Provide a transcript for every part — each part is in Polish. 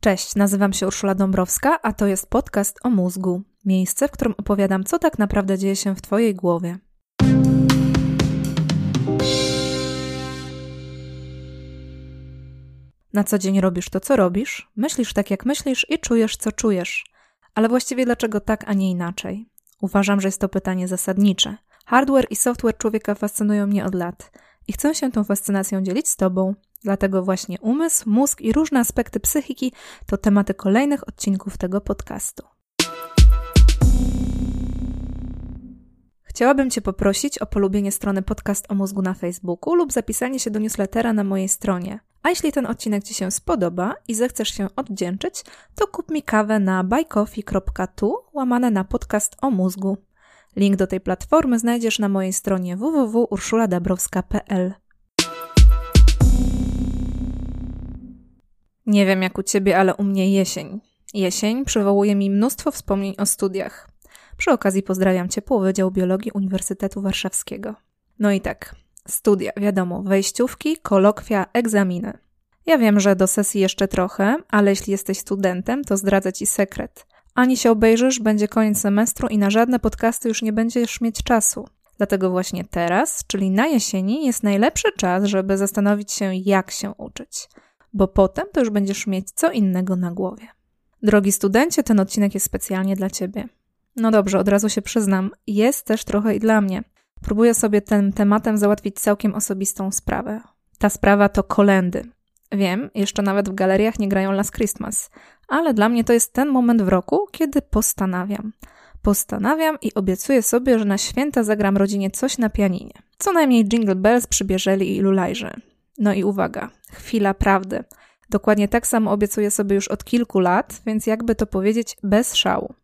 Cześć, nazywam się Urszula Dąbrowska, a to jest podcast o mózgu. Miejsce, w którym opowiadam, co tak naprawdę dzieje się w Twojej głowie. Na co dzień robisz to, co robisz, myślisz tak, jak myślisz i czujesz, co czujesz. Ale właściwie dlaczego tak, a nie inaczej? Uważam, że jest to pytanie zasadnicze. Hardware i software człowieka fascynują mnie od lat i chcę się tą fascynacją dzielić z Tobą. Dlatego właśnie umysł, mózg i różne aspekty psychiki to tematy kolejnych odcinków tego podcastu. Chciałabym Cię poprosić o polubienie strony Podcast o Mózgu na Facebooku lub zapisanie się do newslettera na mojej stronie. A jeśli ten odcinek Ci się spodoba i zechcesz się odwdzięczyć, to kup mi kawę na buycoffee.tu łamane na podcast o mózgu. Link do tej platformy znajdziesz na mojej stronie www.urszuladabrowska.pl. Nie wiem jak u ciebie, ale u mnie jesień. Jesień przywołuje mi mnóstwo wspomnień o studiach. Przy okazji pozdrawiam ciepło Wydział Biologii Uniwersytetu Warszawskiego. No i tak, studia, wiadomo, wejściówki, kolokwia, egzaminy. Ja wiem, że do sesji jeszcze trochę, ale jeśli jesteś studentem, to zdradzę ci sekret. Ani się obejrzysz, będzie koniec semestru i na żadne podcasty już nie będziesz mieć czasu. Dlatego właśnie teraz, czyli na jesieni, jest najlepszy czas, żeby zastanowić się, jak się uczyć bo potem to już będziesz mieć co innego na głowie. Drogi studencie, ten odcinek jest specjalnie dla Ciebie. No dobrze, od razu się przyznam, jest też trochę i dla mnie. Próbuję sobie tym tematem załatwić całkiem osobistą sprawę. Ta sprawa to kolendy. Wiem, jeszcze nawet w galeriach nie grają Last Christmas, ale dla mnie to jest ten moment w roku, kiedy postanawiam. Postanawiam i obiecuję sobie, że na święta zagram rodzinie coś na pianinie. Co najmniej Jingle Bells przybierzeli i Lulajże. No i uwaga, chwila prawdy. Dokładnie tak samo obiecuję sobie już od kilku lat, więc jakby to powiedzieć, bez szału.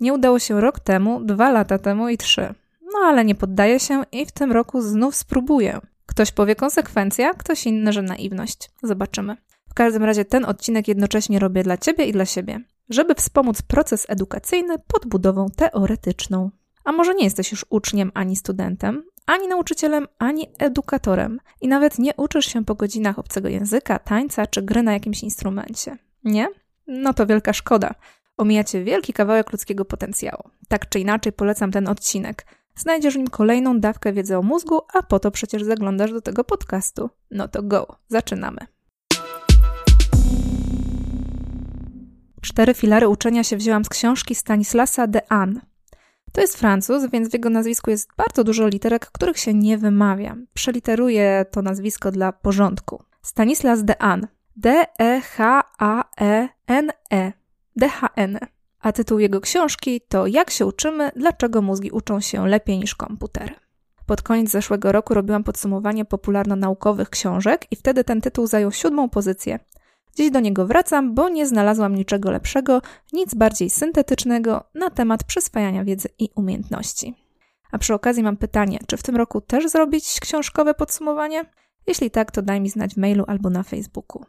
Nie udało się rok temu, dwa lata temu i trzy. No ale nie poddaję się i w tym roku znów spróbuję. Ktoś powie konsekwencja, ktoś inny, że naiwność. Zobaczymy. W każdym razie ten odcinek jednocześnie robię dla Ciebie i dla siebie, żeby wspomóc proces edukacyjny podbudową teoretyczną. A może nie jesteś już uczniem ani studentem, ani nauczycielem, ani edukatorem i nawet nie uczysz się po godzinach obcego języka, tańca czy gry na jakimś instrumencie. Nie? No to wielka szkoda. Omijacie wielki kawałek ludzkiego potencjału. Tak czy inaczej polecam ten odcinek. Znajdziesz w nim kolejną dawkę wiedzy o mózgu, a po to przecież zaglądasz do tego podcastu. No to go, zaczynamy. Cztery filary uczenia się wzięłam z książki Stanislasa de Anne. To jest Francuz, więc w jego nazwisku jest bardzo dużo literek, których się nie wymawia. Przeliteruję to nazwisko dla porządku. Stanislas de An. D-E-H-A-E-N-E. D-H-N. A tytuł jego książki to Jak się uczymy, dlaczego mózgi uczą się lepiej niż komputery. Pod koniec zeszłego roku robiłam podsumowanie popularno-naukowych książek i wtedy ten tytuł zajął siódmą pozycję. Dziś do niego wracam, bo nie znalazłam niczego lepszego, nic bardziej syntetycznego na temat przyswajania wiedzy i umiejętności. A przy okazji mam pytanie, czy w tym roku też zrobić książkowe podsumowanie? Jeśli tak, to daj mi znać w mailu albo na Facebooku.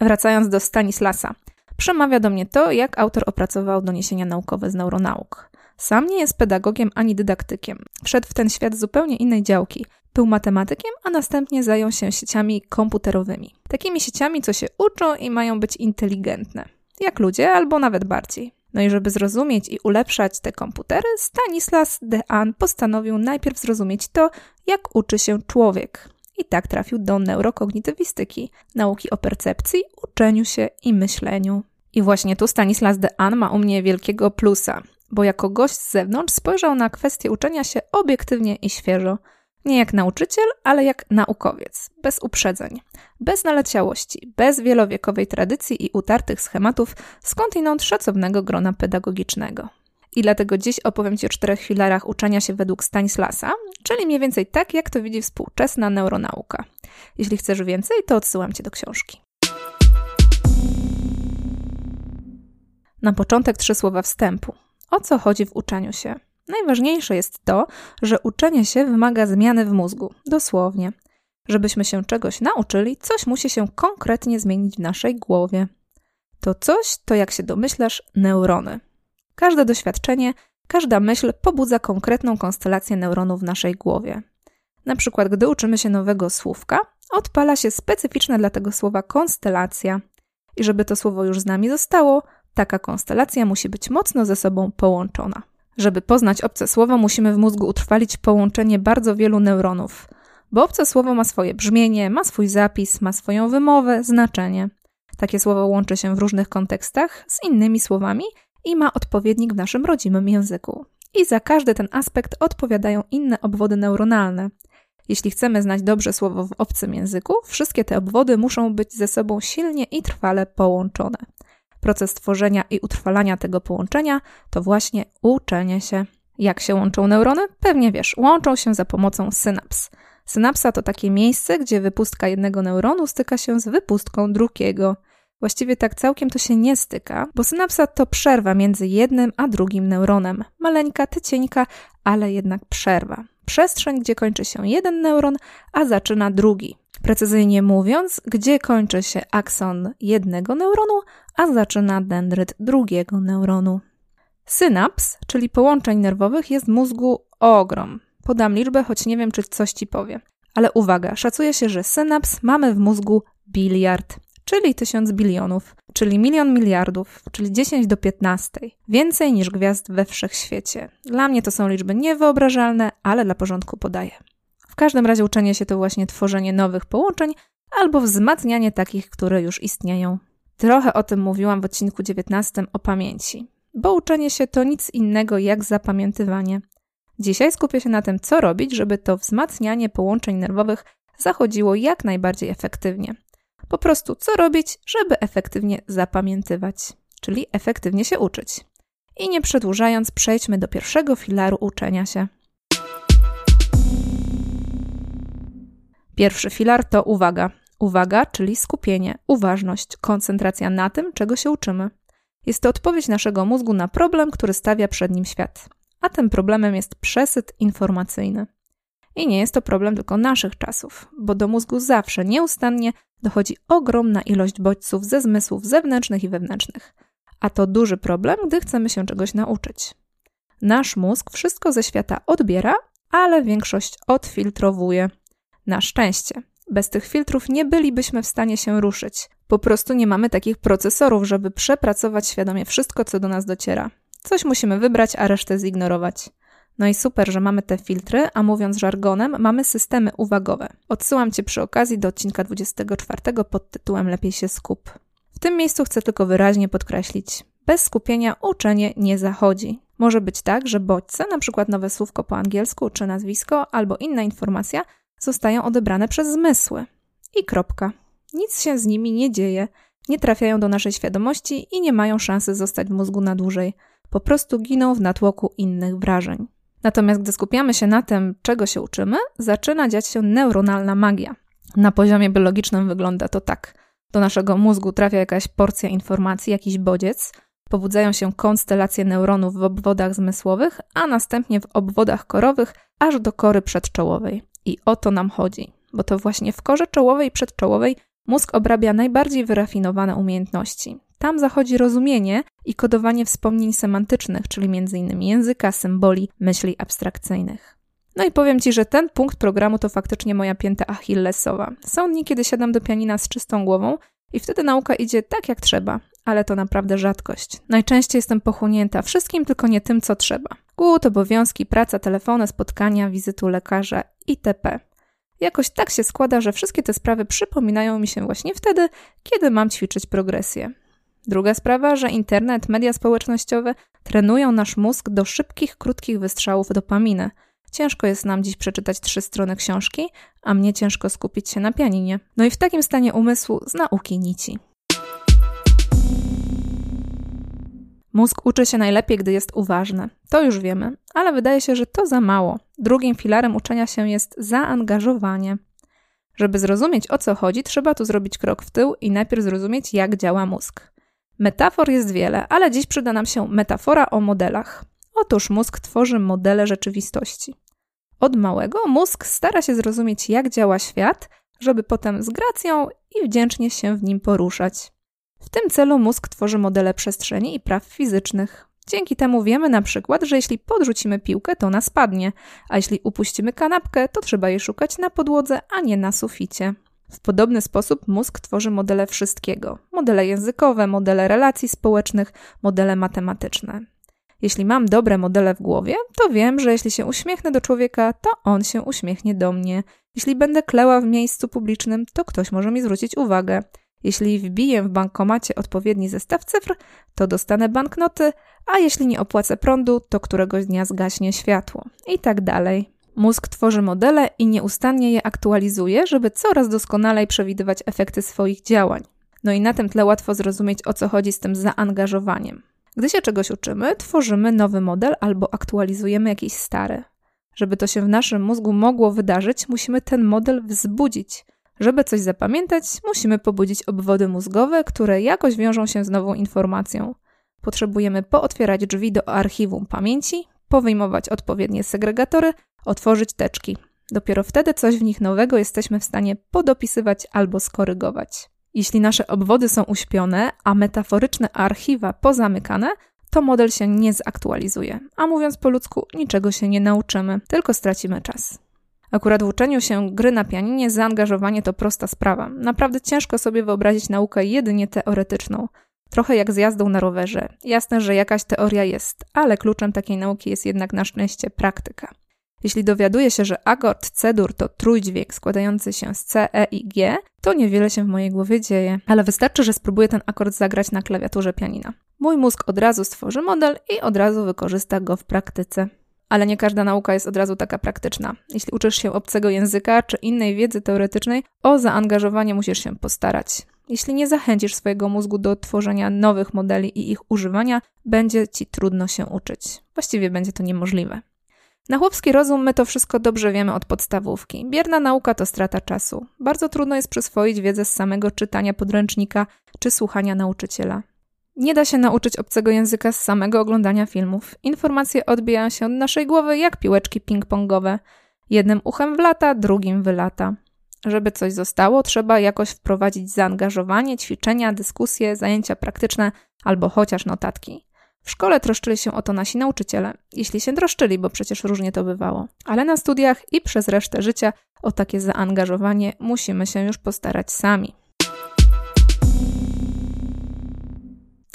Wracając do Stanislasa. Przemawia do mnie to, jak autor opracował doniesienia naukowe z neuronauk. Sam nie jest pedagogiem ani dydaktykiem. Wszedł w ten świat zupełnie innej działki – był matematykiem, a następnie zajął się sieciami komputerowymi. Takimi sieciami, co się uczą i mają być inteligentne. Jak ludzie, albo nawet bardziej. No i żeby zrozumieć i ulepszać te komputery, Stanislas Dehaene postanowił najpierw zrozumieć to, jak uczy się człowiek. I tak trafił do neurokognitywistyki, nauki o percepcji, uczeniu się i myśleniu. I właśnie tu Stanislas Dehaene ma u mnie wielkiego plusa, bo jako gość z zewnątrz spojrzał na kwestię uczenia się obiektywnie i świeżo – nie jak nauczyciel, ale jak naukowiec, bez uprzedzeń, bez naleciałości, bez wielowiekowej tradycji i utartych schematów, skądinąd szacownego grona pedagogicznego. I dlatego dziś opowiem Ci o czterech filarach uczenia się według Stanislasa, czyli mniej więcej tak, jak to widzi współczesna neuronauka. Jeśli chcesz więcej, to odsyłam Cię do książki. Na początek trzy słowa wstępu. O co chodzi w uczeniu się? Najważniejsze jest to, że uczenie się wymaga zmiany w mózgu, dosłownie. Żebyśmy się czegoś nauczyli, coś musi się konkretnie zmienić w naszej głowie. To coś to, jak się domyślasz, neurony. Każde doświadczenie, każda myśl pobudza konkretną konstelację neuronów w naszej głowie. Na przykład, gdy uczymy się nowego słówka, odpala się specyficzna dla tego słowa konstelacja. I żeby to słowo już z nami zostało, taka konstelacja musi być mocno ze sobą połączona. Żeby poznać obce słowo, musimy w mózgu utrwalić połączenie bardzo wielu neuronów, bo obce słowo ma swoje brzmienie, ma swój zapis, ma swoją wymowę, znaczenie. Takie słowo łączy się w różnych kontekstach z innymi słowami i ma odpowiednik w naszym rodzimym języku. I za każdy ten aspekt odpowiadają inne obwody neuronalne. Jeśli chcemy znać dobrze słowo w obcym języku, wszystkie te obwody muszą być ze sobą silnie i trwale połączone. Proces tworzenia i utrwalania tego połączenia to właśnie uczenie się. Jak się łączą neurony? Pewnie wiesz, łączą się za pomocą synaps. Synapsa to takie miejsce, gdzie wypustka jednego neuronu styka się z wypustką drugiego. Właściwie tak całkiem to się nie styka, bo synapsa to przerwa między jednym a drugim neuronem. Maleńka, tycieńka, ale jednak przerwa. Przestrzeń, gdzie kończy się jeden neuron, a zaczyna drugi. Precyzyjnie mówiąc, gdzie kończy się akson jednego neuronu, a zaczyna dendryt drugiego neuronu. Synaps, czyli połączeń nerwowych, jest w mózgu ogrom. Podam liczbę, choć nie wiem, czy coś ci powie. Ale uwaga, szacuje się, że synaps mamy w mózgu biliard czyli tysiąc bilionów, czyli milion miliardów, czyli 10 do 15. Więcej niż gwiazd we wszechświecie. Dla mnie to są liczby niewyobrażalne, ale dla porządku podaję. W każdym razie uczenie się to właśnie tworzenie nowych połączeń albo wzmacnianie takich, które już istnieją. Trochę o tym mówiłam w odcinku 19 o pamięci, bo uczenie się to nic innego jak zapamiętywanie. Dzisiaj skupię się na tym, co robić, żeby to wzmacnianie połączeń nerwowych zachodziło jak najbardziej efektywnie. Po prostu co robić, żeby efektywnie zapamiętywać, czyli efektywnie się uczyć. I nie przedłużając, przejdźmy do pierwszego filaru uczenia się. Pierwszy filar to uwaga. Uwaga, czyli skupienie, uważność, koncentracja na tym, czego się uczymy. Jest to odpowiedź naszego mózgu na problem, który stawia przed nim świat. A tym problemem jest przesyt informacyjny. I nie jest to problem tylko naszych czasów, bo do mózgu zawsze nieustannie dochodzi ogromna ilość bodźców ze zmysłów zewnętrznych i wewnętrznych. A to duży problem, gdy chcemy się czegoś nauczyć. Nasz mózg wszystko ze świata odbiera, ale większość odfiltrowuje. Na szczęście. Bez tych filtrów nie bylibyśmy w stanie się ruszyć. Po prostu nie mamy takich procesorów, żeby przepracować świadomie wszystko, co do nas dociera. Coś musimy wybrać, a resztę zignorować. No i super, że mamy te filtry, a mówiąc żargonem, mamy systemy uwagowe. Odsyłam Cię przy okazji do odcinka 24 pod tytułem Lepiej się skup. W tym miejscu chcę tylko wyraźnie podkreślić, bez skupienia uczenie nie zachodzi. Może być tak, że bodźce, np. nowe słówko po angielsku czy nazwisko albo inna informacja, zostają odebrane przez zmysły. I kropka. Nic się z nimi nie dzieje, nie trafiają do naszej świadomości i nie mają szansy zostać w mózgu na dłużej. Po prostu giną w natłoku innych wrażeń. Natomiast gdy skupiamy się na tym, czego się uczymy, zaczyna dziać się neuronalna magia. Na poziomie biologicznym wygląda to tak. Do naszego mózgu trafia jakaś porcja informacji, jakiś bodziec, pobudzają się konstelacje neuronów w obwodach zmysłowych, a następnie w obwodach korowych aż do kory przedczołowej. I o to nam chodzi, bo to właśnie w korze czołowej i przedczołowej mózg obrabia najbardziej wyrafinowane umiejętności. Tam zachodzi rozumienie i kodowanie wspomnień semantycznych, czyli m.in. języka, symboli, myśli abstrakcyjnych. No i powiem Ci, że ten punkt programu to faktycznie moja pięta achillesowa. Są dni, kiedy siadam do pianina z czystą głową i wtedy nauka idzie tak jak trzeba, ale to naprawdę rzadkość. Najczęściej jestem pochłonięta wszystkim, tylko nie tym, co trzeba. Głód, obowiązki, praca, telefony, spotkania, wizytu lekarza itp. Jakoś tak się składa, że wszystkie te sprawy przypominają mi się właśnie wtedy, kiedy mam ćwiczyć progresję. Druga sprawa, że internet, media społecznościowe trenują nasz mózg do szybkich, krótkich wystrzałów dopaminy. Ciężko jest nam dziś przeczytać trzy strony książki, a mnie ciężko skupić się na pianinie. No i w takim stanie umysłu z nauki nici. Mózg uczy się najlepiej, gdy jest uważny. To już wiemy, ale wydaje się, że to za mało. Drugim filarem uczenia się jest zaangażowanie. Żeby zrozumieć o co chodzi, trzeba tu zrobić krok w tył i najpierw zrozumieć, jak działa mózg. Metafor jest wiele, ale dziś przyda nam się metafora o modelach. Otóż mózg tworzy modele rzeczywistości. Od małego mózg stara się zrozumieć, jak działa świat, żeby potem z gracją i wdzięcznie się w nim poruszać. W tym celu mózg tworzy modele przestrzeni i praw fizycznych. Dzięki temu wiemy na przykład, że jeśli podrzucimy piłkę, to ona spadnie, a jeśli upuścimy kanapkę, to trzeba jej szukać na podłodze, a nie na suficie. W podobny sposób mózg tworzy modele wszystkiego: modele językowe, modele relacji społecznych, modele matematyczne. Jeśli mam dobre modele w głowie, to wiem, że jeśli się uśmiechnę do człowieka, to on się uśmiechnie do mnie. Jeśli będę kleła w miejscu publicznym, to ktoś może mi zwrócić uwagę. Jeśli wbiję w bankomacie odpowiedni zestaw cyfr, to dostanę banknoty, a jeśli nie opłacę prądu, to któregoś dnia zgaśnie światło. I tak dalej. Mózg tworzy modele i nieustannie je aktualizuje, żeby coraz doskonalej przewidywać efekty swoich działań. No i na tym tle łatwo zrozumieć, o co chodzi z tym zaangażowaniem. Gdy się czegoś uczymy, tworzymy nowy model albo aktualizujemy jakiś stary. Żeby to się w naszym mózgu mogło wydarzyć, musimy ten model wzbudzić. Żeby coś zapamiętać, musimy pobudzić obwody mózgowe, które jakoś wiążą się z nową informacją. Potrzebujemy pootwierać drzwi do archiwum pamięci, powyjmować odpowiednie segregatory, otworzyć teczki. Dopiero wtedy coś w nich nowego jesteśmy w stanie podopisywać albo skorygować. Jeśli nasze obwody są uśpione, a metaforyczne archiwa pozamykane, to model się nie zaktualizuje, a mówiąc po ludzku, niczego się nie nauczymy, tylko stracimy czas. Akurat w uczeniu się gry na pianinie zaangażowanie to prosta sprawa. Naprawdę ciężko sobie wyobrazić naukę jedynie teoretyczną. Trochę jak z jazdą na rowerze. Jasne, że jakaś teoria jest, ale kluczem takiej nauki jest jednak na szczęście praktyka. Jeśli dowiaduję się, że akord C-dur to trójdźwięk składający się z C, E i G, to niewiele się w mojej głowie dzieje, ale wystarczy, że spróbuję ten akord zagrać na klawiaturze pianina. Mój mózg od razu stworzy model i od razu wykorzysta go w praktyce. Ale nie każda nauka jest od razu taka praktyczna. Jeśli uczysz się obcego języka czy innej wiedzy teoretycznej, o zaangażowanie musisz się postarać. Jeśli nie zachęcisz swojego mózgu do tworzenia nowych modeli i ich używania, będzie ci trudno się uczyć. Właściwie będzie to niemożliwe. Na chłopski rozum my to wszystko dobrze wiemy od podstawówki. Bierna nauka to strata czasu. Bardzo trudno jest przyswoić wiedzę z samego czytania podręcznika czy słuchania nauczyciela. Nie da się nauczyć obcego języka z samego oglądania filmów. Informacje odbijają się od naszej głowy jak piłeczki ping-pongowe. Jednym uchem wlata, drugim wylata. Żeby coś zostało, trzeba jakoś wprowadzić zaangażowanie, ćwiczenia, dyskusje, zajęcia praktyczne albo chociaż notatki. W szkole troszczyli się o to nasi nauczyciele, jeśli się troszczyli, bo przecież różnie to bywało. Ale na studiach i przez resztę życia o takie zaangażowanie musimy się już postarać sami.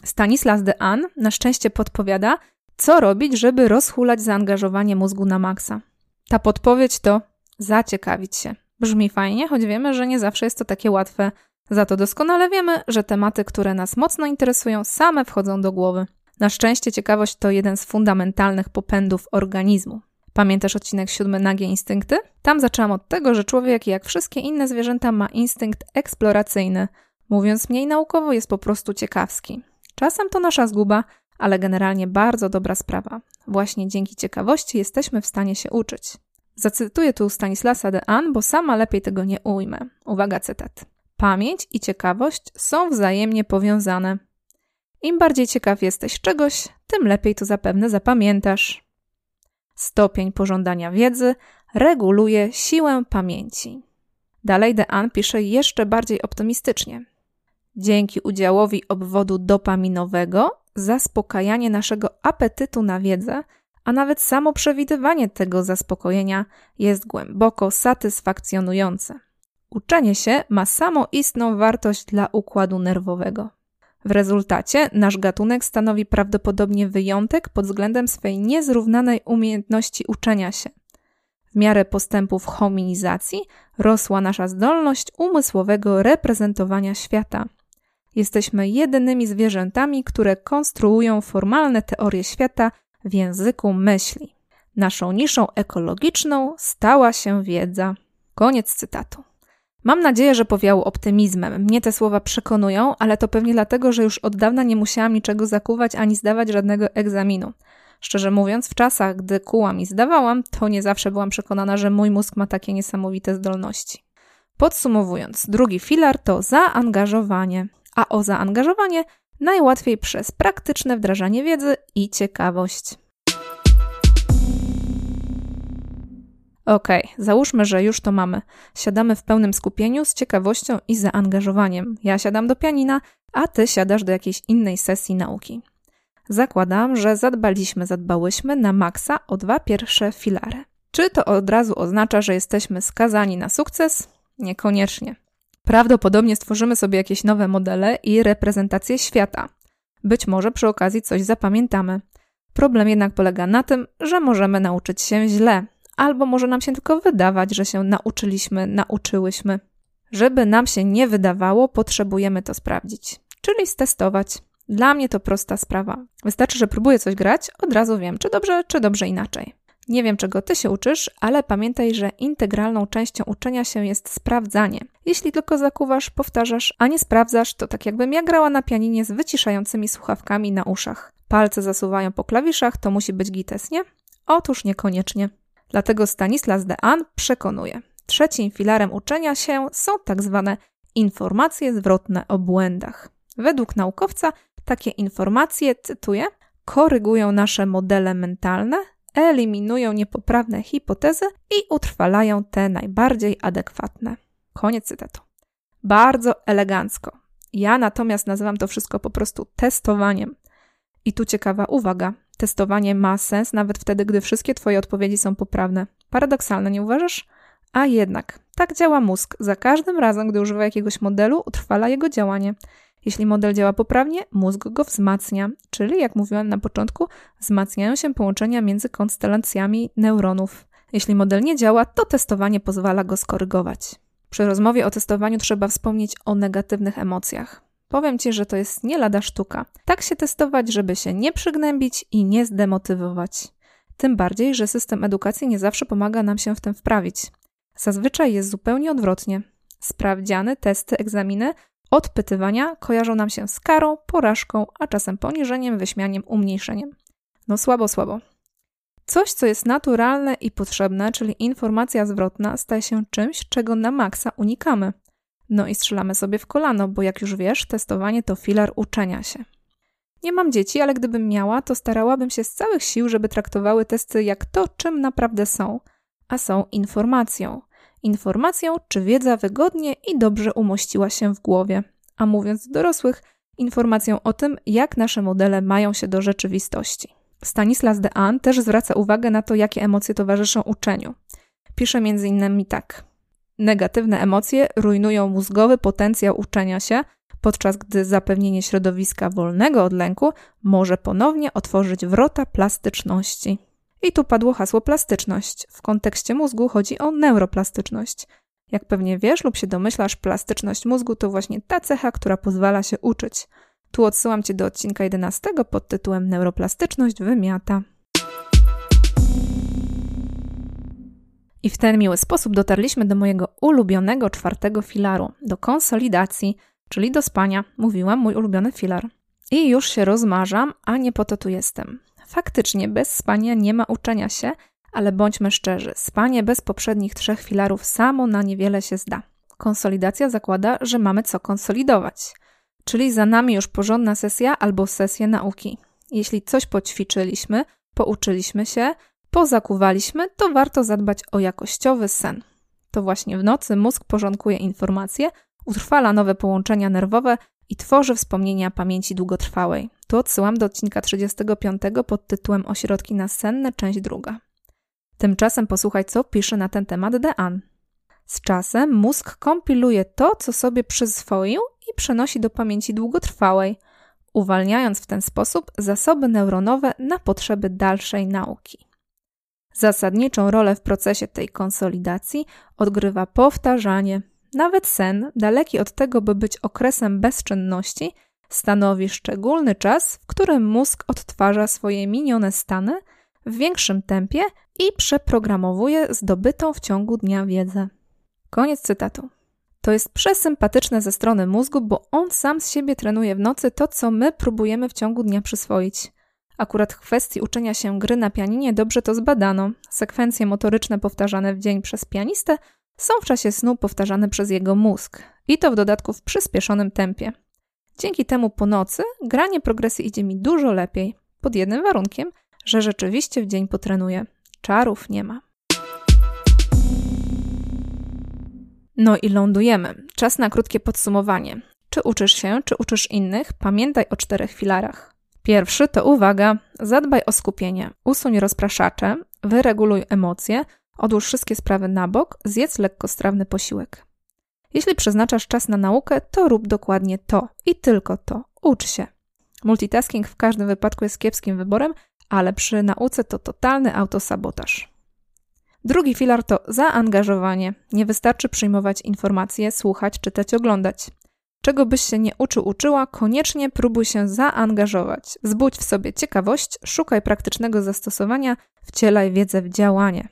Stanislas de An na szczęście podpowiada, co robić, żeby rozhulać zaangażowanie mózgu na maksa. Ta podpowiedź to zaciekawić się. Brzmi fajnie, choć wiemy, że nie zawsze jest to takie łatwe. Za to doskonale wiemy, że tematy, które nas mocno interesują, same wchodzą do głowy. Na szczęście ciekawość to jeden z fundamentalnych popędów organizmu. Pamiętasz odcinek siódmy Nagie Instynkty? Tam zaczęłam od tego, że człowiek, jak wszystkie inne zwierzęta, ma instynkt eksploracyjny. Mówiąc mniej naukowo, jest po prostu ciekawski. Czasem to nasza zguba, ale generalnie bardzo dobra sprawa. Właśnie dzięki ciekawości jesteśmy w stanie się uczyć. Zacytuję tu Stanislasa de An, bo sama lepiej tego nie ujmę. Uwaga, cytat. Pamięć i ciekawość są wzajemnie powiązane. Im bardziej ciekaw jesteś czegoś, tym lepiej to zapewne zapamiętasz. Stopień pożądania wiedzy reguluje siłę pamięci. Dalej Dean pisze jeszcze bardziej optymistycznie. Dzięki udziałowi obwodu dopaminowego, zaspokajanie naszego apetytu na wiedzę, a nawet samo przewidywanie tego zaspokojenia jest głęboko satysfakcjonujące. Uczenie się ma samoistną wartość dla układu nerwowego. W rezultacie nasz gatunek stanowi prawdopodobnie wyjątek pod względem swej niezrównanej umiejętności uczenia się. W miarę postępów hominizacji rosła nasza zdolność umysłowego reprezentowania świata. Jesteśmy jedynymi zwierzętami, które konstruują formalne teorie świata w języku myśli. Naszą niszą ekologiczną stała się wiedza. Koniec cytatu. Mam nadzieję, że powiało optymizmem. Mnie te słowa przekonują, ale to pewnie dlatego, że już od dawna nie musiałam niczego zakuwać ani zdawać żadnego egzaminu. Szczerze mówiąc, w czasach, gdy kułam i zdawałam, to nie zawsze byłam przekonana, że mój mózg ma takie niesamowite zdolności. Podsumowując, drugi filar to zaangażowanie, a o zaangażowanie najłatwiej przez praktyczne wdrażanie wiedzy i ciekawość. Okay, załóżmy, że już to mamy. Siadamy w pełnym skupieniu, z ciekawością i zaangażowaniem. Ja siadam do pianina, a ty siadasz do jakiejś innej sesji nauki. Zakładam, że zadbaliśmy, zadbałyśmy na maksa o dwa pierwsze filary. Czy to od razu oznacza, że jesteśmy skazani na sukces? Niekoniecznie. Prawdopodobnie stworzymy sobie jakieś nowe modele i reprezentacje świata. Być może przy okazji coś zapamiętamy. Problem jednak polega na tym, że możemy nauczyć się źle, albo może nam się tylko wydawać, że się nauczyliśmy, nauczyłyśmy. Żeby nam się nie wydawało, potrzebujemy to sprawdzić, czyli stestować. Dla mnie to prosta sprawa. Wystarczy, że próbuję coś grać, od razu wiem, czy dobrze, czy dobrze inaczej. Nie wiem, czego ty się uczysz, ale pamiętaj, że integralną częścią uczenia się jest sprawdzanie. Jeśli tylko zakuwasz, powtarzasz, a nie sprawdzasz, to tak jakbym ja grała na pianinie z wyciszającymi słuchawkami na uszach. Palce zasuwają po klawiszach, to musi być gites, nie? Otóż niekoniecznie. Dlatego Stanislas de An przekonuje. Trzecim filarem uczenia się są tak zwane informacje zwrotne o błędach. Według naukowca takie informacje, cytuję, korygują nasze modele mentalne, eliminują niepoprawne hipotezy i utrwalają te najbardziej adekwatne. Koniec cytatu. Bardzo elegancko. Ja natomiast nazywam to wszystko po prostu testowaniem. I tu ciekawa uwaga. Testowanie ma sens nawet wtedy, gdy wszystkie Twoje odpowiedzi są poprawne. Paradoksalne, nie uważasz? A jednak, tak działa mózg. Za każdym razem, gdy używa jakiegoś modelu, utrwala jego działanie. Jeśli model działa poprawnie, mózg go wzmacnia, czyli jak mówiłam na początku, wzmacniają się połączenia między konstelacjami neuronów. Jeśli model nie działa, to testowanie pozwala go skorygować. Przy rozmowie o testowaniu trzeba wspomnieć o negatywnych emocjach. Powiem Ci, że to jest nie lada sztuka. Tak się testować, żeby się nie przygnębić i nie zdemotywować. Tym bardziej, że system edukacji nie zawsze pomaga nam się w tym wprawić. Zazwyczaj jest zupełnie odwrotnie. Sprawdziany, testy, egzaminy Odpytywania kojarzą nam się z karą, porażką, a czasem poniżeniem, wyśmianiem, umniejszeniem. No słabo, słabo. Coś, co jest naturalne i potrzebne, czyli informacja zwrotna, staje się czymś, czego na maksa unikamy. No i strzelamy sobie w kolano, bo jak już wiesz, testowanie to filar uczenia się. Nie mam dzieci, ale gdybym miała, to starałabym się z całych sił, żeby traktowały testy jak to, czym naprawdę są, a są informacją – informacją, czy wiedza wygodnie i dobrze umościła się w głowie, a mówiąc do dorosłych, informacją o tym, jak nasze modele mają się do rzeczywistości. Stanislas de An też zwraca uwagę na to, jakie emocje towarzyszą uczeniu. Pisze m.in. tak: Negatywne emocje rujnują mózgowy potencjał uczenia się, podczas gdy zapewnienie środowiska wolnego od lęku może ponownie otworzyć wrota plastyczności. I tu padło hasło plastyczność. W kontekście mózgu chodzi o neuroplastyczność. Jak pewnie wiesz lub się domyślasz, plastyczność mózgu to właśnie ta cecha, która pozwala się uczyć. Tu odsyłam Cię do odcinka 11 pod tytułem Neuroplastyczność wymiata. I w ten miły sposób dotarliśmy do mojego ulubionego czwartego filaru, do konsolidacji, czyli do spania. Mówiłam, mój ulubiony filar. I już się rozmarzam, a nie po to tu jestem. Faktycznie bez spania nie ma uczenia się, ale bądźmy szczerzy, spanie bez poprzednich trzech filarów samo na niewiele się zda. Konsolidacja zakłada, że mamy co konsolidować, czyli za nami już porządna sesja albo sesja nauki. Jeśli coś poćwiczyliśmy, pouczyliśmy się, pozakuwaliśmy, to warto zadbać o jakościowy sen. To właśnie w nocy mózg porządkuje informacje, utrwala nowe połączenia nerwowe i tworzy wspomnienia pamięci długotrwałej. Tu odsyłam do odcinka 35 pod tytułem Ośrodki nasenne, część druga. Tymczasem posłuchaj, co pisze na ten temat Dean. Z czasem mózg kompiluje to, co sobie przyswoił i przenosi do pamięci długotrwałej, uwalniając w ten sposób zasoby neuronowe na potrzeby dalszej nauki. Zasadniczą rolę w procesie tej konsolidacji odgrywa powtarzanie. Nawet sen, daleki od tego, by być okresem bezczynności, stanowi szczególny czas, w którym mózg odtwarza swoje minione stany w większym tempie i przeprogramowuje zdobytą w ciągu dnia wiedzę. Koniec cytatu. To jest przesympatyczne ze strony mózgu, bo on sam z siebie trenuje w nocy to, co my próbujemy w ciągu dnia przyswoić. Akurat w kwestii uczenia się gry na pianinie dobrze to zbadano. Sekwencje motoryczne powtarzane w dzień przez pianistę są w czasie snu powtarzane przez jego mózg. I to w dodatku w przyspieszonym tempie. Dzięki temu po nocy granie progresji idzie mi dużo lepiej, pod jednym warunkiem, że rzeczywiście w dzień potrenuję. Czarów nie ma. No i lądujemy. Czas na krótkie podsumowanie. Czy uczysz się, czy uczysz innych? Pamiętaj o czterech filarach. Pierwszy to uwaga, zadbaj o skupienie, usuń rozpraszacze, wyreguluj emocje, odłóż wszystkie sprawy na bok, zjedz lekkostrawny posiłek. Jeśli przeznaczasz czas na naukę, to rób dokładnie to i tylko to. Ucz się. Multitasking w każdym wypadku jest kiepskim wyborem, ale przy nauce to totalny autosabotaż. Drugi filar to zaangażowanie. Nie wystarczy przyjmować informacje, słuchać, czytać, oglądać. Czego byś się nie uczył, uczyła, koniecznie próbuj się zaangażować. Zbudź w sobie ciekawość, szukaj praktycznego zastosowania, wcielaj wiedzę w działanie.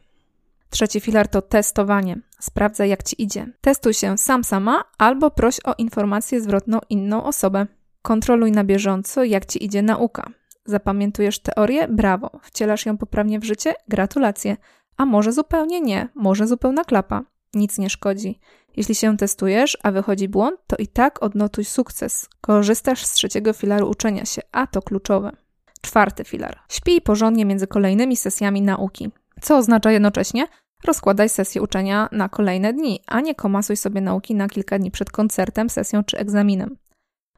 Trzeci filar to testowanie. Sprawdzaj, jak ci idzie. Testuj się sam sama albo proś o informację zwrotną inną osobę. Kontroluj na bieżąco, jak ci idzie nauka. Zapamiętujesz teorię? Brawo. Wcielasz ją poprawnie w życie? Gratulacje. A może zupełnie nie, może zupełna klapa. Nic nie szkodzi. Jeśli się testujesz, a wychodzi błąd, to i tak odnotuj sukces. Korzystasz z trzeciego filaru uczenia się, a to kluczowe. Czwarty filar. Śpij porządnie między kolejnymi sesjami nauki. Co oznacza jednocześnie? Rozkładaj sesję uczenia na kolejne dni, a nie komasuj sobie nauki na kilka dni przed koncertem, sesją czy egzaminem.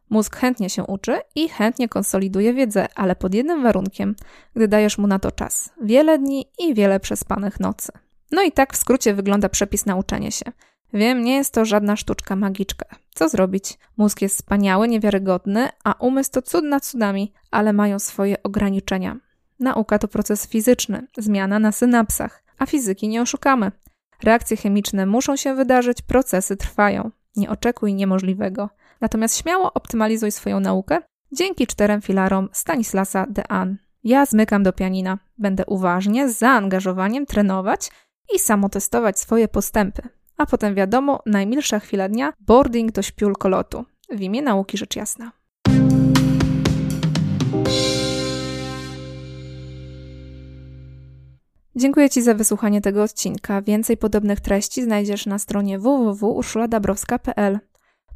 Mózg chętnie się uczy i chętnie konsoliduje wiedzę, ale pod jednym warunkiem, gdy dajesz mu na to czas wiele dni i wiele przespanych nocy. No i tak w skrócie wygląda przepis na uczenie się. Wiem, nie jest to żadna sztuczka magiczka. Co zrobić? Mózg jest wspaniały, niewiarygodny, a umysł to cud nad cudami, ale mają swoje ograniczenia. Nauka to proces fizyczny, zmiana na synapsach, a fizyki nie oszukamy. Reakcje chemiczne muszą się wydarzyć, procesy trwają. Nie oczekuj niemożliwego. Natomiast śmiało optymalizuj swoją naukę dzięki czterem filarom Stanislasa Dean. Ja zmykam do pianina. Będę uważnie, z zaangażowaniem trenować i samotestować swoje postępy. A potem wiadomo, najmilsza chwila dnia boarding do śpiul lotu. W imię nauki rzecz jasna. Dziękuję Ci za wysłuchanie tego odcinka. Więcej podobnych treści znajdziesz na stronie www.urszuladabrowska.pl.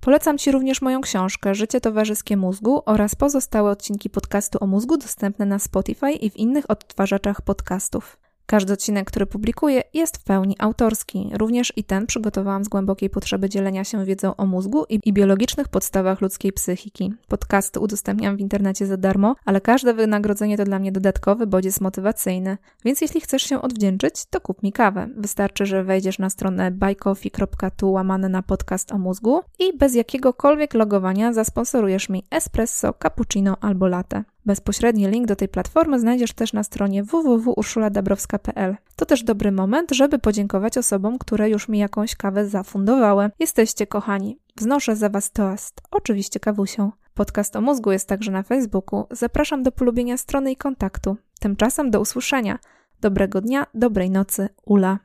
Polecam Ci również moją książkę Życie towarzyskie mózgu oraz pozostałe odcinki podcastu o mózgu dostępne na Spotify i w innych odtwarzaczach podcastów. Każdy odcinek, który publikuję, jest w pełni autorski. Również i ten przygotowałam z głębokiej potrzeby dzielenia się wiedzą o mózgu i, i biologicznych podstawach ludzkiej psychiki. Podcasty udostępniam w internecie za darmo, ale każde wynagrodzenie to dla mnie dodatkowy bodziec motywacyjny. Więc jeśli chcesz się odwdzięczyć, to kup mi kawę. Wystarczy, że wejdziesz na stronę buycoffee.tu łamane na podcast o mózgu i bez jakiegokolwiek logowania zasponsorujesz mi espresso, cappuccino albo latte. Bezpośredni link do tej platformy znajdziesz też na stronie www.urszuladabrowska.pl. To też dobry moment, żeby podziękować osobom, które już mi jakąś kawę zafundowały. Jesteście kochani. Wznoszę za Was toast. Oczywiście kawusią. Podcast o mózgu jest także na Facebooku. Zapraszam do polubienia strony i kontaktu. Tymczasem do usłyszenia. Dobrego dnia, dobrej nocy, Ula.